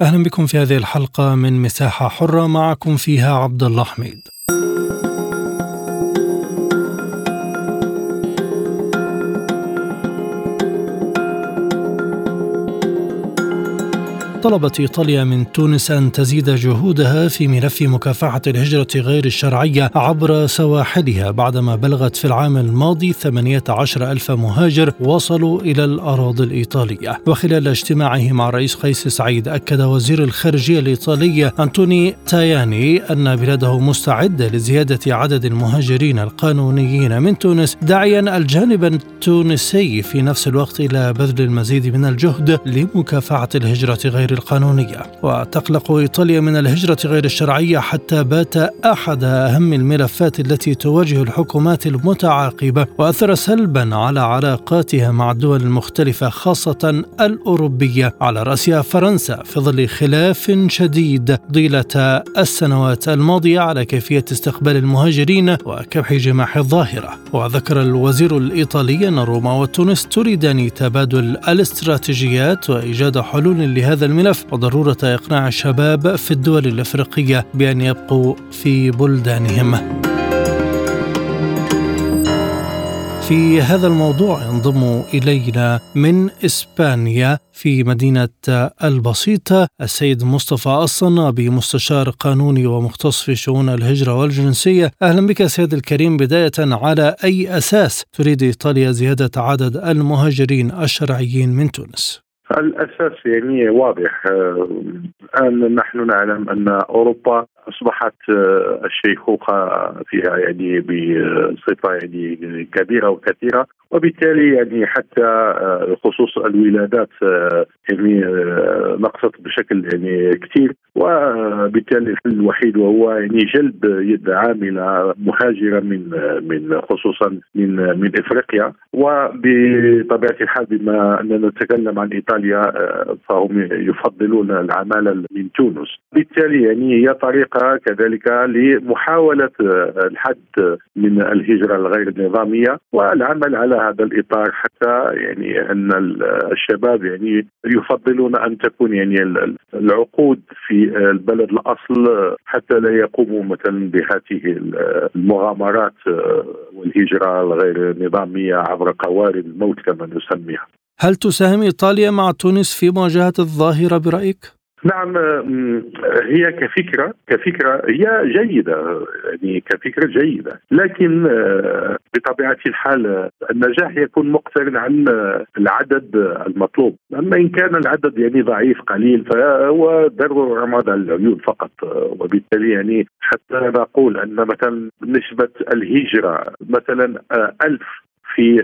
أهلا بكم في هذه الحلقة من مساحة حرة معكم فيها عبد الله حميد. طلبت إيطاليا من تونس أن تزيد جهودها في ملف مكافحة الهجرة غير الشرعية عبر سواحلها بعدما بلغت في العام الماضي 18 ألف مهاجر وصلوا إلى الأراضي الإيطالية. وخلال اجتماعه مع الرئيس قيس سعيد أكد وزير الخارجية الإيطالي أنتوني تاياني أن بلاده مستعدة لزيادة عدد المهاجرين القانونيين من تونس داعيا الجانب التونسي في نفس الوقت إلى بذل المزيد من الجهد لمكافحة الهجرة غير غير القانونية وتقلق إيطاليا من الهجرة غير الشرعية حتى بات أحد أهم الملفات التي تواجه الحكومات المتعاقبة وأثر سلبا على علاقاتها مع الدول المختلفة خاصة الأوروبية. على رأسها فرنسا في ظل خلاف شديد طيلة السنوات الماضية على كيفية استقبال المهاجرين وكبح جماح الظاهرة. وذكر الوزير الإيطالي أن روما وتونس تريدان تبادل الاستراتيجيات وإيجاد حلول لهذا الملف. الملف وضرورة إقناع الشباب في الدول الأفريقية بأن يبقوا في بلدانهم. في هذا الموضوع ينضم إلينا من إسبانيا في مدينة البسيطة السيد مصطفى الصنابي مستشار قانوني ومختص في شؤون الهجرة والجنسية أهلا بك سيد الكريم بداية على أي أساس تريد إيطاليا زيادة عدد المهاجرين الشرعيين من تونس؟ الأساس يعني واضح الان نحن نعلم أن أوروبا أصبحت الشيخوخة فيها يعني بصفة يعني كبيرة وكثيرة وبالتالي يعني حتى خصوص الولادات يعني نقصت بشكل يعني كثير وبالتالي الحل الوحيد وهو يعني جلب يد عاملة مهاجرة من من خصوصا من من إفريقيا. وبطبيعة الحال بما أننا نتكلم عن إيطاليا فهم يفضلون العمالة من تونس. بالتالي يعني هي طريقه كذلك لمحاولة الحد من الهجرة الغير النظاميه والعمل على هذا الإطار حتى يعني أن الشباب يعني يفضلون أن تكون يعني العقود في البلد الأصل حتى لا يقوموا مثلا بهذه المغامرات والهجرة الغير نظامية عبر قوارب الموت كما نسميها. هل تساهم إيطاليا مع تونس في مواجهة الظاهرة برأيك؟ نعم هي كفكرة كفكرة هي جيدة يعني كفكرة جيدة. لكن بطبيعة الحال النجاح يكون مقترن عن العدد المطلوب. أما إن كان العدد يعني ضعيف قليل فهو درب رماد العيون فقط. وبالتالي يعني حتى نقول أن مثلا نسبة الهجرة مثلا ألف في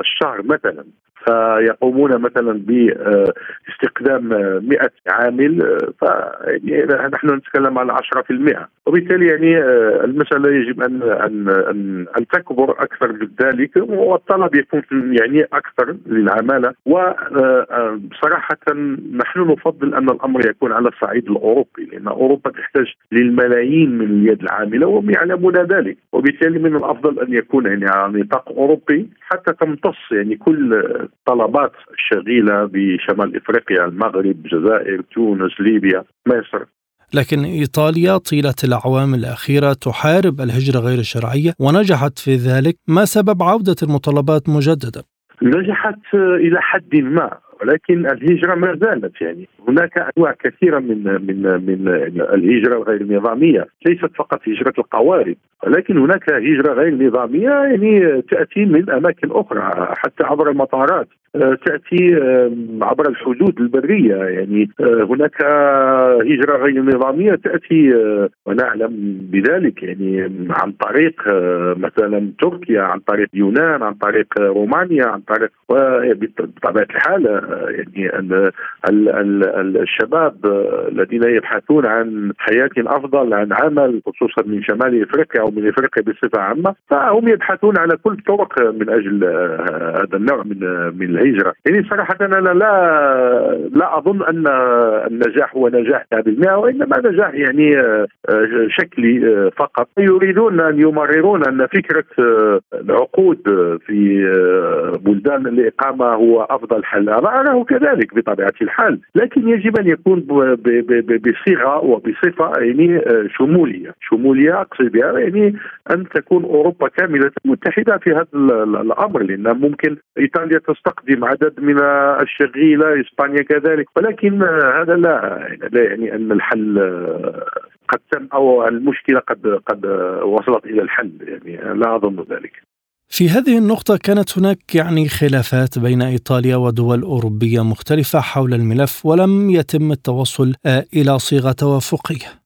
الشهر مثلا. فيقومون مثلا باستخدام 100 عامل فنحن نتكلم على 10% وبالتالي يعني المسألة يجب ان ان ان, أن تكبر أكثر من ذلك والطلب يكون يعني أكثر للعمالة. وبصراحه نحن نفضل أن الأمر يكون على الصعيد الأوروبي لأن أوروبا تحتاج للملايين من اليد العاملة وهم يعلمون ذلك. وبالتالي من الأفضل أن يكون يعني على نطاق أوروبي. حتى تمتص يعني كل طلبات الشغيله بشمال إفريقيا المغرب الجزائر تونس ليبيا مصر. لكن إيطاليا طيلة الأعوام الأخيرة تحارب الهجرة غير الشرعية ونجحت في ذلك ما سبب عودة المطالبات مجددا؟ نجحت إلى حد ما. ولكن الهجرة ما زالت يعني. هناك أنواع كثيرة من من من الهجرة الغير نظامية. ليست فقط هجرة القوارب ولكن هناك هجرة غير نظامية يعني تأتي من أماكن أخرى حتى عبر المطارات. تأتي عبر الحدود البرية يعني. هناك هجرة غير نظامية تأتي ونعلم بذلك يعني عن طريق مثلا تركيا عن طريق يونان عن طريق رومانيا عن طريق بطبيعة الحال يعني الشباب الذين يبحثون عن حياة أفضل عن عمل خصوصا من شمال إفريقيا أو من إفريقيا بصفة عامة فهم يبحثون على كل الطرق من أجل هذا النوع من من الهجرة. يعني صراحة أنا لا لا أظن أن النجاح هو نجاح 100% وانما نجاح يعني شكلي فقط. يريدون أن يمررون أن فكرة العقود في بلدان الإقامة هو أفضل حل. أنا اراه كذلك بطبيعة الحال. لكن يجب أن يكون بصيغة وبصفة يعني شمولية. شمولية أقصد بها يعني أن تكون أوروبا كاملة متحدة في هذا الأمر لأن ممكن إيطاليا تستقدم عدد من الشغيلة إسبانيا كذلك. ولكن هذا لا لا يعني أن الحل قد تم أو المشكلة قد قد وصلت إلى الحل يعني لا أظن ذلك. في هذه النقطة كانت هناك يعني خلافات بين إيطاليا ودول أوروبية مختلفة حول الملف ولم يتم التوصل إلى صيغة توافقية.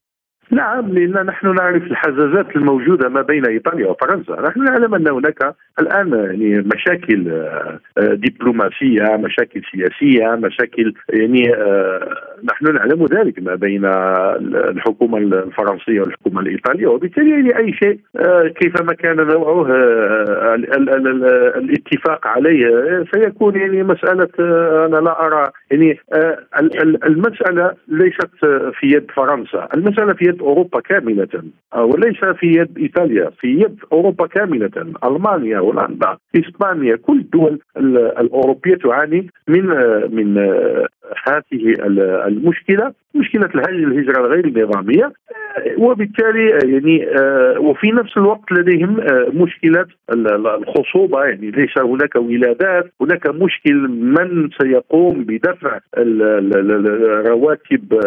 نعم لأن نحن نعرف الحزازات الموجودة ما بين إيطاليا وفرنسا، نحن نعلم أن هناك الآن يعني مشاكل آه، آه، دبلوماسية، مشاكل سياسية، مشاكل يعني آه، نحن نعلم ذلك ما بين الحكومة الفرنسية والحكومة الإيطالية. وبالتالي يعني أي شيء كيفما كان نوعه الاتفاق عليه سيكون يعني مسألة أنا لا أرى يعني المسألة ليست في يد فرنسا، المسألة في يد أوروبا كاملة وليس في يد إيطاليا في يد أوروبا كاملة ألمانيا هولندا إسبانيا كل الدول الأوروبية تعاني من من هذه المشكلة مشكلة الهجرة الغير نظامية وبالتالي يعني وفي نفس الوقت لديهم مشكله الخصوبة يعني ليس هناك ولادات هناك مشكل من سيقوم بدفع رواتب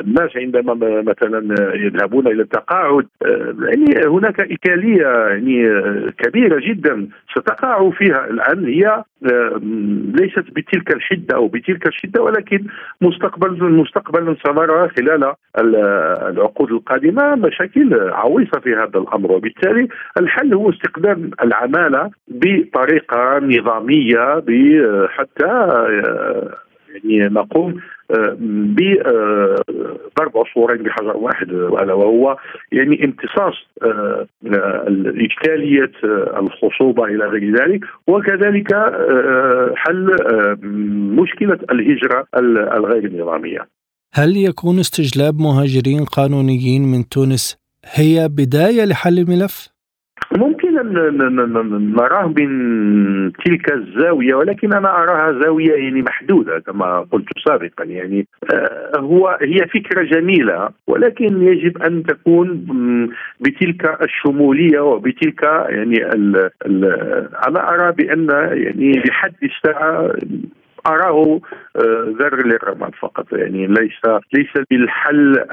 الناس عندما مثلا يذهبون إلى التقاعد يعني هناك إكالية يعني كبيرة جدا ستقع فيها الآن هي ليست بتلك الحدة أو بتلك الشدة ولكن مستقبل مستقبلا سنرى خلال العقود القادمة مشاكل عويصة في هذا الأمر. وبالتالي الحل هو استخدام العمالة بطريقة نظامية حتى يعني نقوم آه، بضرب عصفورين بحجر واحد الا وهو يعني امتصاص آه، إشكالية الخصوبة إلى غير ذلك وكذلك آه، حل مشكلة الهجرة الغير نظامية هل يكون استجلاب مهاجرين قانونيين من تونس هي بداية لحل الملف؟ ممكن نراه من تلك الزاوية ولكن أنا أراها زاوية يعني محدودة كما قلت سابقا. يعني آه، هو هي فكرة جميلة ولكن يجب أن تكون بتلك الشمولية وبتلك يعني ال ال أنا أرى بأن يعني بحد الساعة أراه آه، ذر للرماد فقط. يعني ليس ليس بالحل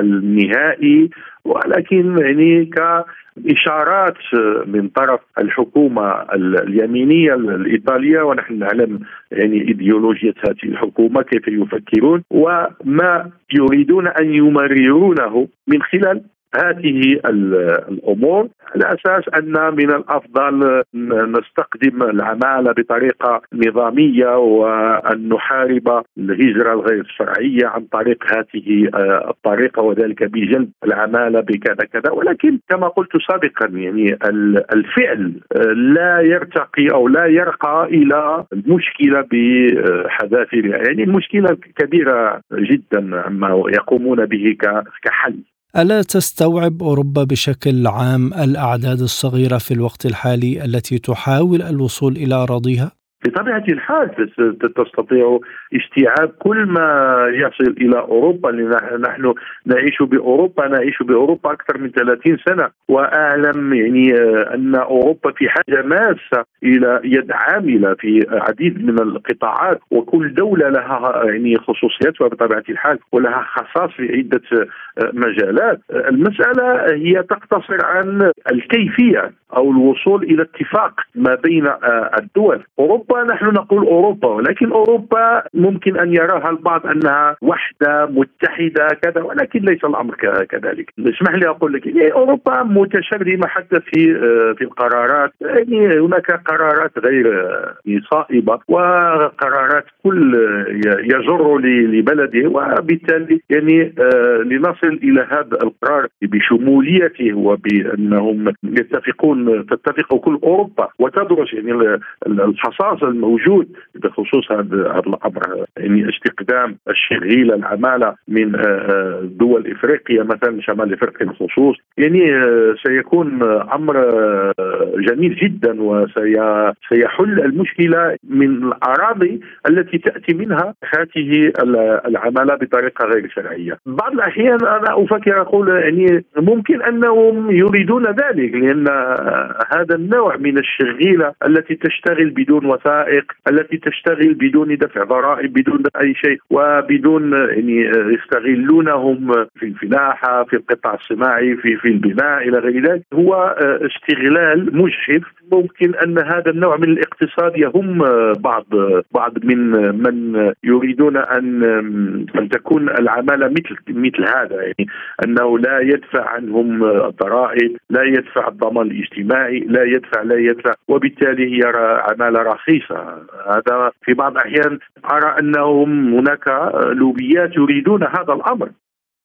النهائي ولكن يعني كإشارات من طرف الحكومة اليمينية الإيطالية ونحن نعلم يعني إيديولوجية هذه الحكومة كيف يفكرون وما يريدون أن يمررونه من خلال هذه الأمور على أساس أن من الأفضل نستقدم العماله بطريقة نظامية وأن نحارب الهجرة الغير شرعية عن طريق هذه آه، الطريقة وذلك بجلب العماله بكذا كذا. ولكن كما قلت سابقا يعني الفعل آه، لا يرتقي أو لا يرقى إلى المشكلة بحذافيرها. يعني المشكلة كبيرة جدا عما يقومون به كحل. ألا تستوعب أوروبا بشكل عام الأعداد الصغيرة في الوقت الحالي التي تحاول الوصول إلى أراضيها؟ بطبيعة الحال تستطيع استيعاب كل ما يصل إلى أوروبا لأن نحن نعيش بأوروبا نعيش بأوروبا أكثر من 30 سنة. وأعلم يعني آه، أن أوروبا في حاجة ماسة إلى يد عاملة في عديد من القطاعات. وكل دولة لها يعني خصوصياتها بطبيعة الحال ولها خصائص في عدة آه، مجالات. المسألة هي تقتصر عن الكيفية أو الوصول إلى اتفاق ما بين آه، الدول. أوروبا أوروبا نحن نقول أوروبا ولكن أوروبا ممكن أن يراها البعض أنها وحدة متحدة كذا ولكن ليس الأمر كذلك. اسمح لي أقول لك يعني أوروبا متشرذمه حتى في آه، في القرارات. يعني هناك قرارات غير آه، صائبة وقرارات كل يجر لبلده وبالتالي يعني لنصل إلى هذا القرار بشموليته وبأنهم يتفقون تتفق كل أوروبا وتدرس يعني الحصاص الموجود بخصوص هذا الامر يعني استقدام الشغيله العمالة من آه، آه، دول إفريقيا مثلا شمال إفريقيا بالخصوص يعني آه، سيكون أمر جميل جدا وسيحل المشكلة من الأراضي التي تأتي منها هذه العمالة بطريقة غير شرعية. بعض الأحيان أنا أفكر أقول يعني ممكن أنهم يريدون ذلك لأن هذا النوع من الشغيله التي تشتغل بدون وثائق التي تشتغل بدون دفع ضرائب بدون أي شيء وبدون يعني يستغلونهم في الفلاحة في القطاع الصناعي في في البناء إلى غير ذلك. هو استغلال مجحف ممكن أن هذا النوع من الاقتصاد يهم بعض بعض من من يريدون أن أن تكون العمالة مثل مثل هذا. يعني أنه لا يدفع عنهم الضرائب لا يدفع الضمان الاجتماعي لا يدفع لا يدفع. وبالتالي هي عمالة رخيصة. هذا في بعض الأحيان أرى أنهم هناك لوبيات يريدون هذا الأمر.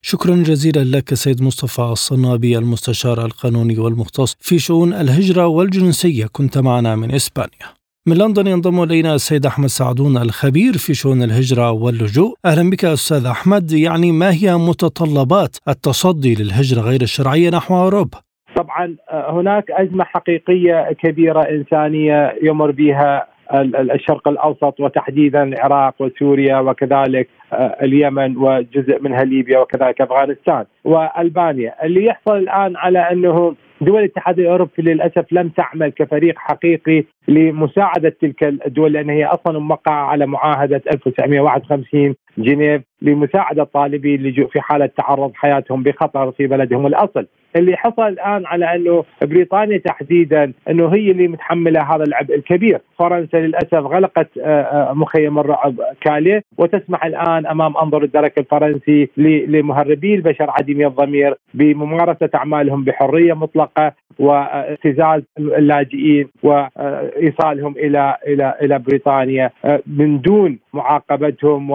شكرا جزيلا لك سيد مصطفى الصنابي المستشار القانوني والمختص في شؤون الهجرة والجنسية. كنت معنا من إسبانيا. من لندن ينضم إلينا السيد أحمد سعدون الخبير في شؤون الهجرة واللجوء. أهلا بك أستاذ أحمد. يعني ما هي متطلبات التصدي للهجرة غير الشرعية نحو أوروبا؟ طبعا آه، هناك أزمة حقيقية كبيرة إنسانية يمر بها الشرق الأوسط وتحديدا العراق وسوريا وكذلك آه، اليمن وجزء منها ليبيا وكذلك أفغانستان وألبانيا. اللي يحصل الآن على أنه دول الاتحاد الأوروبي للأسف لم تعمل كفريق حقيقي لمساعدة تلك الدول لأن هي أصلا موقعه على معاهدة 1951 جنيف لمساعدة طالبي اللجوء في حالة تعرض حياتهم بخطر في بلدهم الاصل. اللي حصل الآن على أنه بريطانيا تحديدا أنه هي اللي متحملة هذا العبء الكبير، فرنسا للأسف غلقت آه، آه، مخيم الرعب كاليه وتسمح الآن أمام أنظر الدرك الفرنسي لمهربي البشر عديمي الضمير بممارسة أعمالهم بحرية مطلقة واستزاز اللاجئين وإيصالهم إلى إلى إلى بريطانيا آه، من دون معاقبتهم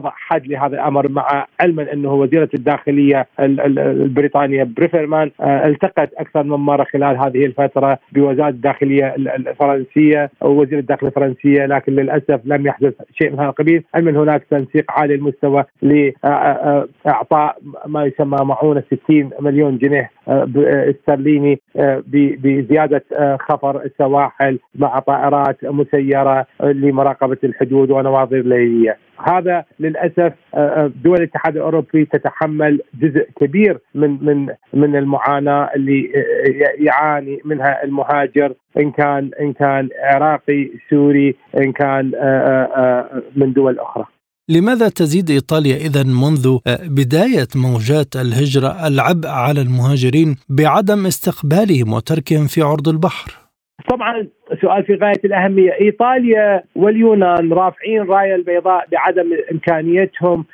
ووضع حد لهذا الأمر مع علما أنه وزيرة الداخلية البريطانية بريفرمان آه، التقت أكثر من مرة خلال هذه الفترة بوزارة الداخلية الفرنسية أو وزير الداخلية الفرنسية لكن للأسف لم يحدث شيء من هذا القبيل. علما هناك تنسيق عالي المستوى لاعطاء ما يسمى معونة 60 مليون جنيه آه، استرليني آه، بزيادة خفر السواحل مع طائرات مسيرة لمراقبة الحدود ونواظر ليلية. هذا للأسف آه، آه، دول الاتحاد الأوروبي تتحمل جزء كبير من من من المعاناة اللي آه، يعاني منها المهاجر إن كان إن كان عراقي سوري إن كان من دول أخرى. لماذا تزيد إيطاليا اذا منذ بداية موجات الهجرة العبء على المهاجرين بعدم استقبالهم وتركهم في عرض البحر؟ طبعا سؤال في غاية الأهمية، إيطاليا واليونان رافعين رايه البيضاء بعدم إمكانيتهم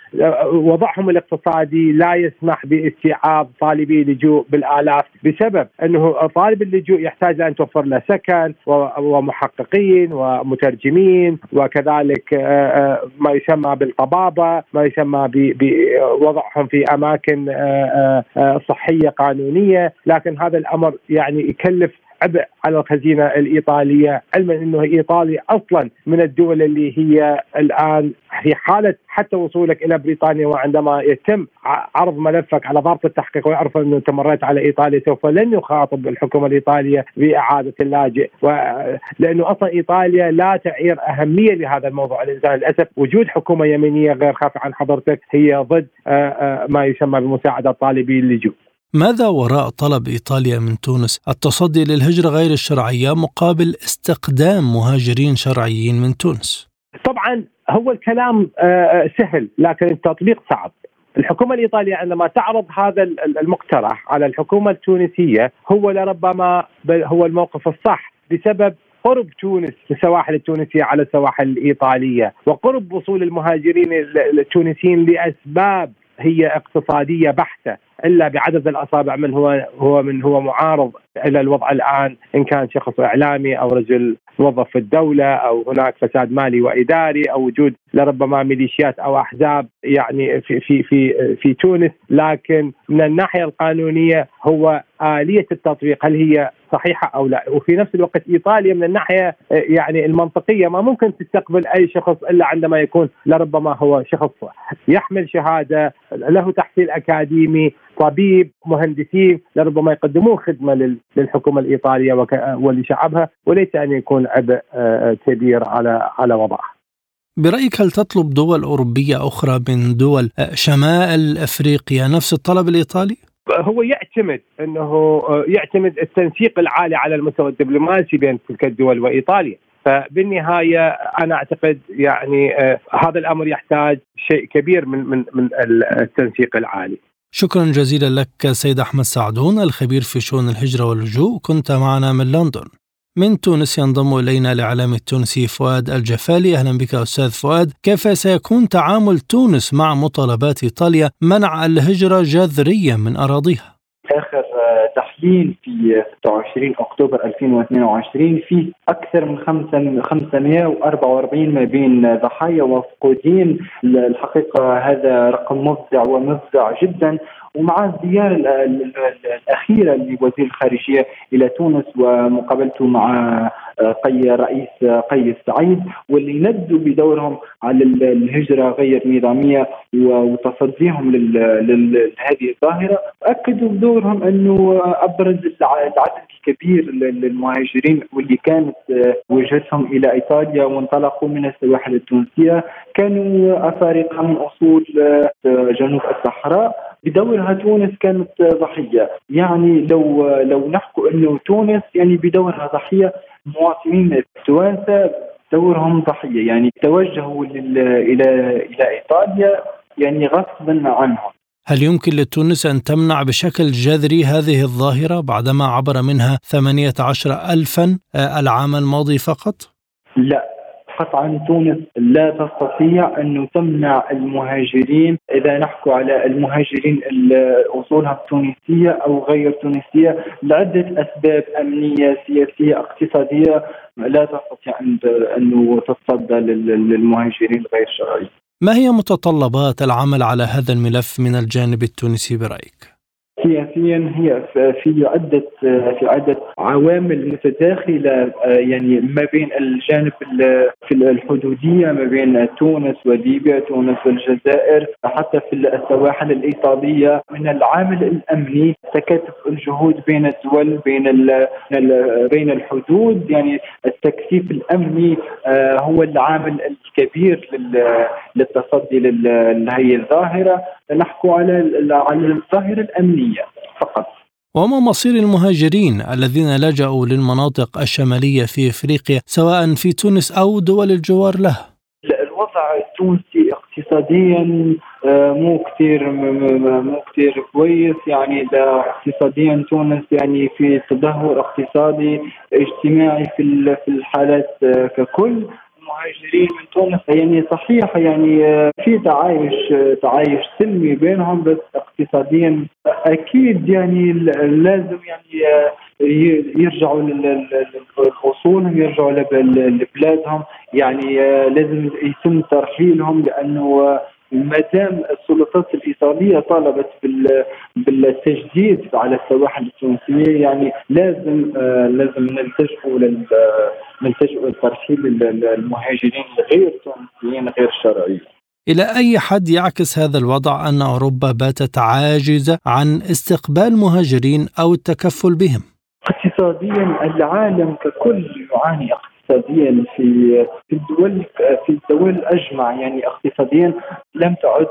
وضعهم الاقتصادي لا يسمح باستيعاب طالبي لجوء بالآلاف بسبب أنه طالب اللجوء يحتاج أن توفر له سكن ومحققين ومترجمين وكذلك آه، آه، ما يسمى بالطبابه، ما يسمى بوضعهم في أماكن آه، صحية قانونية، لكن هذا الأمر يعني يكلف عبء على الخزينة الإيطالية علما إنه إيطاليا أصلا من الدول اللي هي الآن في حالة حتى وصولك إلى بريطانيا وعندما يتم عرض ملفك على ضابط التحقيق ويعرف أنه أنت مريت على إيطاليا سوف لن يخاطب الحكومة الإيطالية بإعادة اللاجئ لأنه أصلا إيطاليا لا تعير أهمية لهذا الموضوع الانسان للأسف وجود حكومة يمينية غير خافية عن حضرتك هي ضد آه، آه، ما يسمى بمساعده طالبي اللجوء. ماذا وراء طلب إيطاليا من تونس التصدي للهجرة غير الشرعية مقابل استقدام مهاجرين شرعيين من تونس؟ طبعا هو الكلام آه، سهل لكن التطبيق صعب. الحكومة الإيطالية عندما تعرض هذا المقترح على الحكومة التونسية هو لربما هو الموقف الصح بسبب قرب تونس السواحل التونسية على السواحل الإيطالية وقرب وصول المهاجرين التونسيين لأسباب هي اقتصادية بحتة إلا بعدد الأصابع من هو هو من هو معارض إلى الوضع الآن إن كان شخص إعلامي أو رجل موظف في الدولة أو هناك فساد مالي وإداري أو وجود لربما ميليشيات أو أحزاب يعني في في في في تونس. لكن من الناحية القانونية هو آلية التطبيق. هل هي صحيحة أو لا وفي نفس الوقت إيطاليا من الناحية يعني المنطقية ما ممكن تستقبل أي شخص إلا عندما يكون لربما هو شخص يحمل شهادة له تحصيل أكاديمي طبيب مهندسين لربما يقدمون خدمة للحكومة الإيطالية ولشعبها وليس أن يكون عبء آه، كبير على على وضعها. برأيك هل تطلب دول أوروبية أخرى من دول آه، شمال أفريقيا نفس الطلب الإيطالي؟ هو يعتمد أنه آه، يعتمد التنسيق العالي على المستوى الدبلوماسي بين تلك الدول وإيطاليا. فبالنهاية أنا أعتقد يعني هذا الأمر يحتاج شيء كبير من من من التنسيق العالي. شكرا جزيلا لك سيد أحمد سعدون الخبير في شؤون الهجرة واللجوء. كنت معنا من لندن. من تونس ينضم إلينا الإعلام التونسي فؤاد الجفالي. أهلا بك أستاذ فؤاد. كيف سيكون تعامل تونس مع مطالبات إيطاليا منع الهجرة جذريا من أراضيها؟ آخر تحليل في 26 أكتوبر 2022 في أكثر من 544 ما بين ضحايا ومفقودين الحقيقة هذا رقم مفزع ومفزع جدا. ومع الزيارة الأخيرة لوزير الخارجية إلى تونس ومقابلته مع قي رئيس قيس سعيد واللي ندوا بدورهم على الهجرة غير نظامية وتصديهم لهذه الظاهرة. اكدوا بدورهم أنه أبرز العدد الكبير للمهاجرين واللي كانت وجهتهم إلى إيطاليا وانطلقوا من السواحل التونسية. كانوا أفارقة من أصول جنوب الصحراء. بدورها تونس كانت ضحية، يعني لو لو نحكوا إنه تونس يعني بدورها ضحية المواطنين التوانسة دورهم ضحية. يعني توجهوا إلى إلى إيطاليا يعني غصبا عنهم. هل يمكن لتونس أن تمنع بشكل جذري هذه الظاهرة بعدما عبر منها 18 ألفا آه، العام الماضي فقط؟ لا. قطعا تونس لا تستطيع أن تمنع المهاجرين. إذا نحكوا على المهاجرين أصولها التونسية أو غير تونسية لعدة أسباب أمنية سياسية اقتصادية. لا تستطيع أن تتصدى للمهاجرين غير شرعيين ما هي متطلبات العمل على هذا الملف من الجانب التونسي برأيك؟ سياسيا هي في عده في عدة عوامل متداخلة يعني ما بين الجانب في الحدودية ما بين تونس وليبيا تونس والجزائر حتى في السواحل الإيطالية. من العامل الأمني تكاتف الجهود بين الدول بين بين الحدود. يعني التكثيف الأمني آه، هو العامل الكبير للتصدي لهذه الظاهرة. نحكو على على الظاهرة الأمنية. فقط. وما مصير المهاجرين الذين لجأوا للمناطق الشمالية في إفريقيا سواء في تونس أو دول الجوار له؟ الوضع التونسي اقتصاديا آه، مو كثير مو كثير كويس. يعني اقتصاديا تونس يعني في تدهور اقتصادي اجتماعي في في الحالات آه، ككل. المهاجرين من تونس. يعني صحيح يعني آه، في تعايش آه، تعايش سلمي بينهم بس اقتصاديا أكيد يعني لازم يعني آه، يرجعوا لاصولهم يرجعوا لبلادهم. يعني لازم يتم ترحيلهم لأنه ما دام السلطات الإيطالية طالبت بالتجديد على السواحل التونسية يعني لازم لازم نلتجئوا لل نلتجئ لترحيب المهاجرين الغير تونسيين غير شرعيين إلى أي حد يعكس هذا الوضع أن أوروبا باتت عاجزة عن استقبال مهاجرين أو التكفل بهم؟ اقتصاديا العالم ككل يعاني اقتصاديا في في الدول في الدول اجمع يعني اقتصاديا لم تعد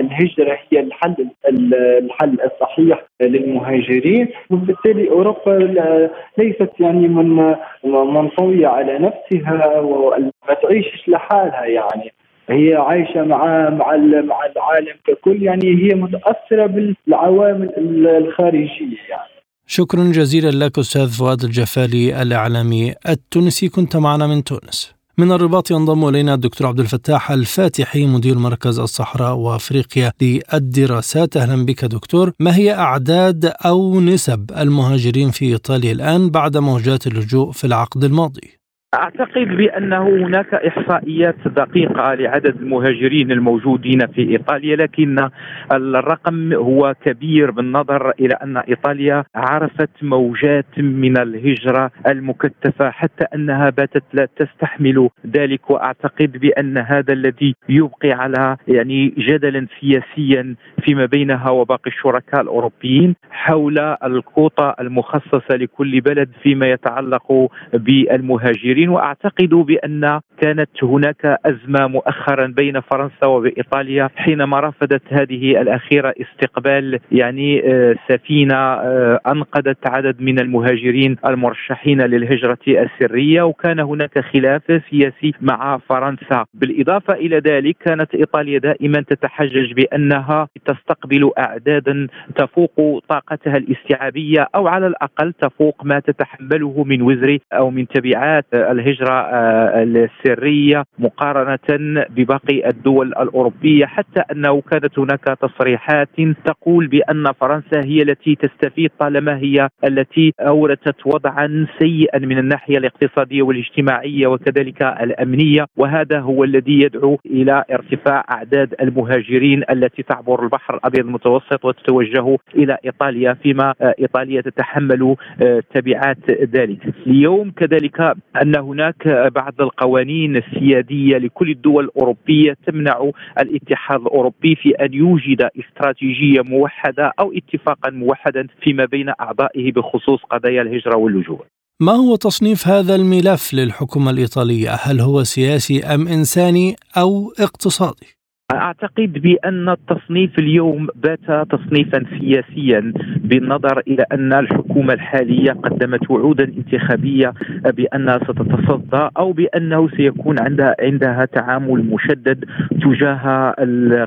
الهجرة هي الحل الحل الصحيح للمهاجرين وبالتالي أوروبا ليست يعني من منطويه على نفسها وما تعيشش لحالها يعني. هي عايشة مع مع مع العالم ككل يعني هي متأثرة بالعوامل الخارجية يعني. شكرا جزيلا لك أستاذ فؤاد الجفالي الإعلامي التونسي. كنت معنا من تونس. من الرباط ينضم إلينا الدكتور عبد الفتاح الفاتحي مدير مركز الصحراء وأفريقيا للدراسات. أهلا بك دكتور. ما هي أعداد أو نسب المهاجرين في إيطاليا الآن بعد موجات اللجوء في العقد الماضي؟ أعتقد بأنه هناك إحصائيات دقيقة لعدد المهاجرين الموجودين في إيطاليا لكن الرقم هو كبير بالنظر إلى أن إيطاليا عرفت موجات من الهجرة المكثفه حتى أنها باتت لا تستحمل ذلك. وأعتقد بأن هذا الذي يبقي على يعني جدلا سياسيا فيما بينها وباقي الشركاء الأوروبيين حول الكوطه المخصصة لكل بلد فيما يتعلق بالمهاجرين. المسلمين وأعتقد بأن كانت هناك أزمة مؤخرا بين فرنسا وبايطاليا حينما رفضت هذه الأخيرة استقبال يعني آه، سفينة آه، أنقذت عدد من المهاجرين المرشحين للهجرة السرية وكان هناك خلاف سياسي مع فرنسا. بالإضافة إلى ذلك كانت إيطاليا دائما تتحجج بأنها تستقبل اعدادا تفوق طاقتها الاستيعابية أو على الأقل تفوق ما تتحمله من وزر أو من تبعات الهجرة آه، السرية مقارنة بباقي الدول الأوروبية حتى أنه كانت هناك تصريحات تقول بأن فرنسا هي التي تستفيد طالما هي التي أورثت وضعا سيئا من الناحية الاقتصادية والاجتماعية وكذلك الأمنية وهذا هو الذي يدعو إلى ارتفاع أعداد المهاجرين التي تعبر البحر الأبيض المتوسط وتتوجه إلى إيطاليا فيما إيطاليا تتحمل آه، تبعات ذلك. اليوم كذلك أن هناك بعض القوانين السيادية لكل الدول الأوروبية تمنع الاتحاد الأوروبي في أن يوجد استراتيجية موحدة أو اتفاقا موحدا فيما بين أعضائه بخصوص قضايا الهجرة واللجوء. ما هو تصنيف هذا الملف للحكومة الإيطالية؟ هل هو سياسي أم إنساني أو اقتصادي؟ أعتقد بأن التصنيف اليوم بات تصنيفا سياسيا بالنظر إلى أن الحكومة الحالية قدمت وعودا انتخابية بأنها ستتصدى أو بأنه سيكون عندها عندها تعامل مشدد تجاه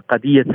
قضيه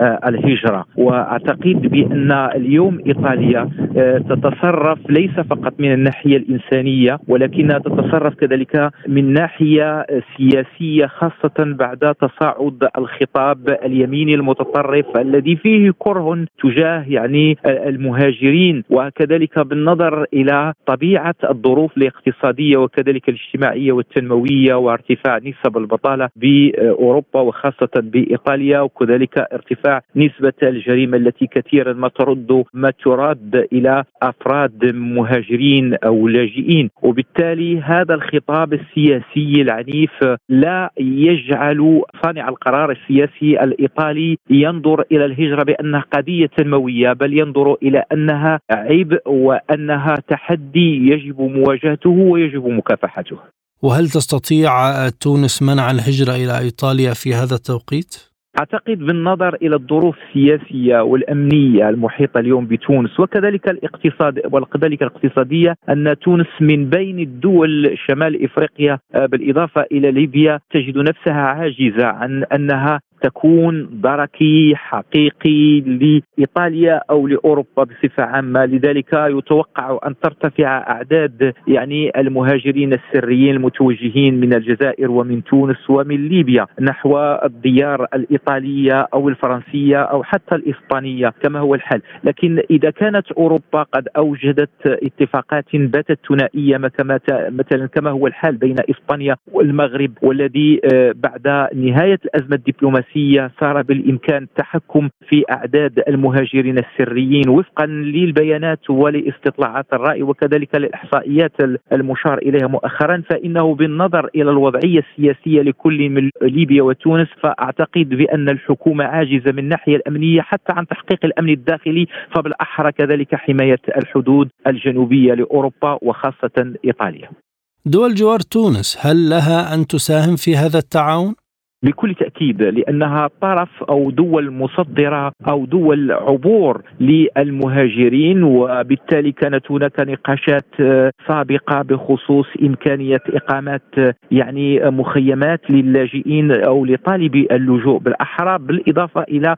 آه، الهجرة. وأعتقد بأن اليوم إيطاليا آه، تتصرف ليس فقط من الناحية الإنسانية ولكنها تتصرف كذلك من ناحية سياسية خاصة بعد تصاعد الخطاب الخطاب اليميني المتطرف الذي فيه كره تجاه يعني المهاجرين وكذلك بالنظر إلى طبيعة الظروف الاقتصادية وكذلك الاجتماعية والتنموية وارتفاع نسب البطالة بأوروبا وخاصة بإيطاليا وكذلك ارتفاع نسبة الجريمة التي كثيرا ما ترد ما تراد إلى أفراد مهاجرين أو لاجئين. وبالتالي هذا الخطاب السياسي العنيف لا يجعل صانع القرار السياسي السياسي الإيطالي ينظر إلى الهجرة بأنها قضية تنمويه بل ينظر إلى أنها عيب وأنها تحدي يجب مواجهته ويجب مكافحته. وهل تستطيع تونس منع الهجرة إلى إيطاليا في هذا التوقيت؟ أعتقد بالنظر إلى الظروف السياسية والأمنية المحيطة اليوم بتونس وكذلك الاقتصاد وكذلك الاقتصادية أن تونس من بين الدول شمال إفريقيا آه، بالإضافة إلى ليبيا تجد نفسها عاجزة عن أنها تكون دركي حقيقي لإيطاليا أو لأوروبا بصفة عامة. لذلك يتوقع أن ترتفع أعداد يعني المهاجرين السريين المتوجهين من الجزائر ومن تونس ومن ليبيا نحو الديار الإيطالية أو الفرنسية أو حتى الإسبانية كما هو الحال. لكن إذا كانت أوروبا قد أوجدت اتفاقات باتت ثنائية مثلا كما هو الحال بين إسبانيا والمغرب والذي آه، بعد نهاية الأزمة الدبلوماسية السياسية صار بالإمكان التحكم في أعداد المهاجرين السريين وفقا للبيانات ولاستطلاعات الرأي وكذلك الاحصائيات المشار إليها مؤخرا فإنه بالنظر إلى الوضعية السياسية لكل من ليبيا وتونس فأعتقد بأن الحكومة عاجزة من الناحية الأمنية حتى عن تحقيق الأمن الداخلي فبالاحرى كذلك حماية الحدود الجنوبية لأوروبا وخاصة إيطاليا. دول جوار تونس هل لها أن تساهم في هذا التعاون؟ بكل تأكيد لأنها طرف أو دول مصدرة أو دول عبور للمهاجرين وبالتالي كانت هناك نقاشات سابقة بخصوص إمكانية اقامه يعني مخيمات للاجئين أو لطالبي اللجوء بالأحرى بالإضافة إلى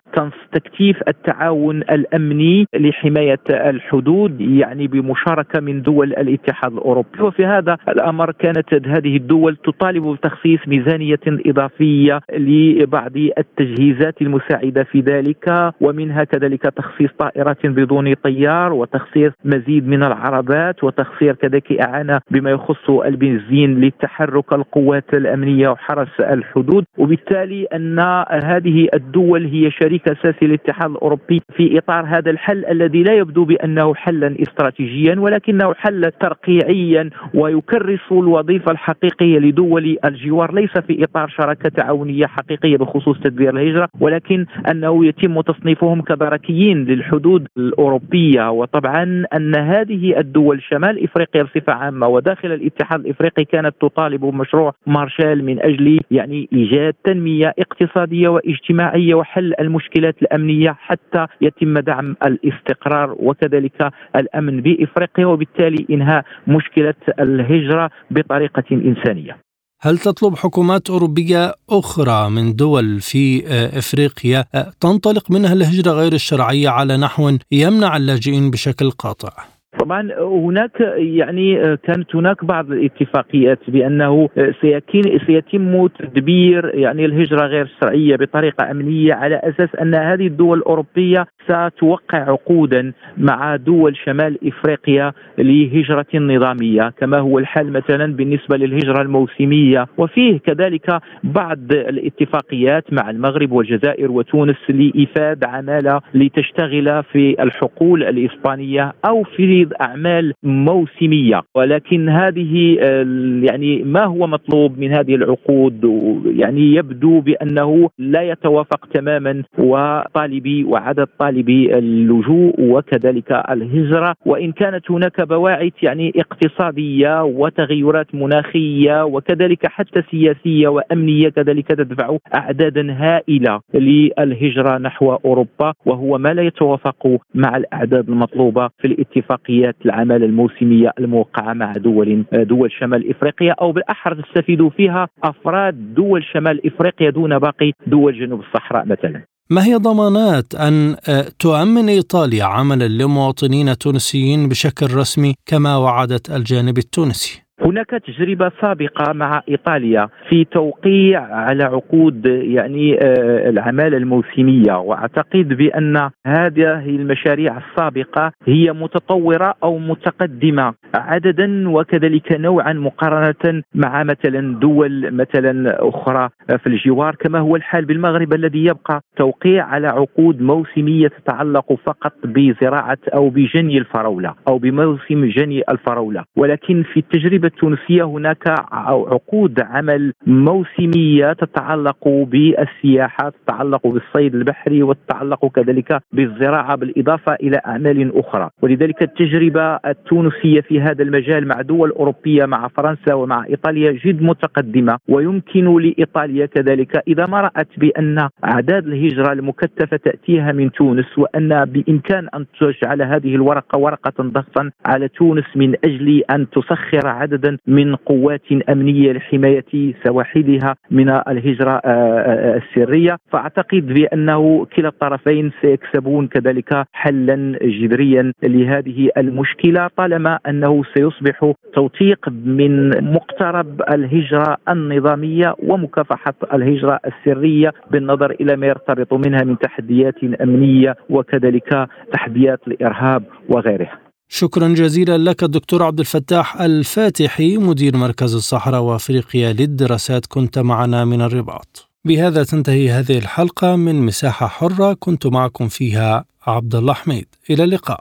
تكثيف التعاون الأمني لحماية الحدود يعني بمشاركة من دول الاتحاد الأوروبي. وفي هذا الأمر كانت هذه الدول تطالب بتخصيص ميزانية إضافية لبعض التجهيزات المساعدة في ذلك ومنها كذلك تخصيص طائرات بدون طيار وتخصيص مزيد من العربات وتخصيص كذلك إعانة بما يخص البنزين لتحرك القوات الأمنية وحرس الحدود. وبالتالي أن هذه الدول هي شريك أساسي للاتحاد الأوروبي في إطار هذا الحل الذي لا يبدو بأنه حلا استراتيجيا ولكنه حل ترقيعيا ويكرس الوظيفة الحقيقية لدول الجوار ليس في إطار شراكة تعاونيه حقيقية بخصوص تدبير الهجرة ولكن أنه يتم تصنيفهم كدركيين للحدود الأوروبية وطبعا أن هذه الدول شمال إفريقيا بصفة عامة وداخل الاتحاد الإفريقي كانت تطالب بمشروع مارشال من أجل يعني إيجاد تنمية اقتصادية واجتماعية وحل المشكلات الأمنية حتى يتم دعم الاستقرار وكذلك الأمن بإفريقيا وبالتالي إنهاء مشكلة الهجرة بطريقة إنسانية. هل تطلب حكومات أوروبية أخرى من دول في آه، إفريقيا آه، تنطلق منها الهجرة غير الشرعية على نحو يمنع اللاجئين بشكل قاطع؟ طبعا هناك يعني كانت هناك بعض الاتفاقيات بأنه سيتم تدبير يعني الهجرة غير الشرعيه بطريقة أمنية على أساس أن هذه الدول الأوروبية ستوقع عقودا مع دول شمال إفريقيا لهجرة نظامية كما هو الحال مثلا بالنسبة للهجرة الموسمية. وفيه كذلك بعض الاتفاقيات مع المغرب والجزائر وتونس لإيفاد عمالة لتشتغل في الحقول الإسبانية أو في أعمال موسمية. ولكن هذه يعني ما هو مطلوب من هذه العقود؟ يعني يبدو بأنه لا يتوافق تماما وطالبي وعدد طالبي اللجوء وكذلك الهجرة. وإن كانت هناك بواعث يعني اقتصادية وتغيرات مناخية وكذلك حتى سياسية وأمنية كذلك تدفع أعدادا هائلة للهجرة نحو أوروبا. وهو ما لا يتوافق مع الأعداد المطلوبة في الاتفاقيات العماله الموسمية الموقعة مع دول دول شمال إفريقيا أو بالاحرى تستفيد فيها أفراد دول شمال إفريقيا دون باقي دول جنوب الصحراء مثلا ما هي ضمانات أن تؤمن إيطاليا عملا لمواطنين تونسيين بشكل رسمي كما وعدت الجانب التونسي؟ هناك تجربة سابقة مع إيطاليا في توقيع على عقود يعني آه، العمالة الموسمية. وأعتقد بأن هذه المشاريع السابقة هي متطورة أو متقدمة عددا وكذلك نوعا مقارنة مع مثلا دول مثلا أخرى في الجوار. كما هو الحال بالمغرب الذي يبقى توقيع على عقود موسمية تتعلق فقط بزراعة أو بجني الفراولة أو بموسم جني الفراولة. ولكن في التجربة التونسية هناك عقود عمل موسمية تتعلق بالسياحة تتعلق بالصيد البحري وتتعلق كذلك بالزراعة بالإضافة إلى أعمال أخرى. ولذلك التجربة التونسية في هذا المجال مع دول أوروبية مع فرنسا ومع إيطاليا جد متقدمة ويمكن لإيطاليا كذلك إذا ما رأت بأن أعداد الهجرة المكثفة تأتيها من تونس وأن بإمكان أن تجعل هذه الورقة ورقة ضغطا على تونس من أجل أن تسخر عددا من قوات أمنية لحماية سواحلها من الهجرة آه، آه، السرية. فأعتقد بأنه كلا الطرفين سيكسبون كذلك حلا جذريا لهذه المشكلة طالما أنه سيصبح توثيق من مقترب الهجرة النظامية ومكافحة الهجرة السرية بالنظر إلى ما يرتبط منها من تحديات أمنية وكذلك تحديات الإرهاب وغيرها. شكرا جزيلا لك الدكتور عبد الفتاح الفاتحي مدير مركز الصحراء وأفريقيا للدراسات كنت معنا من الرباط. بهذا تنتهي هذه الحلقة من مساحة حرة كنت معكم فيها عبد الله حميد إلى اللقاء.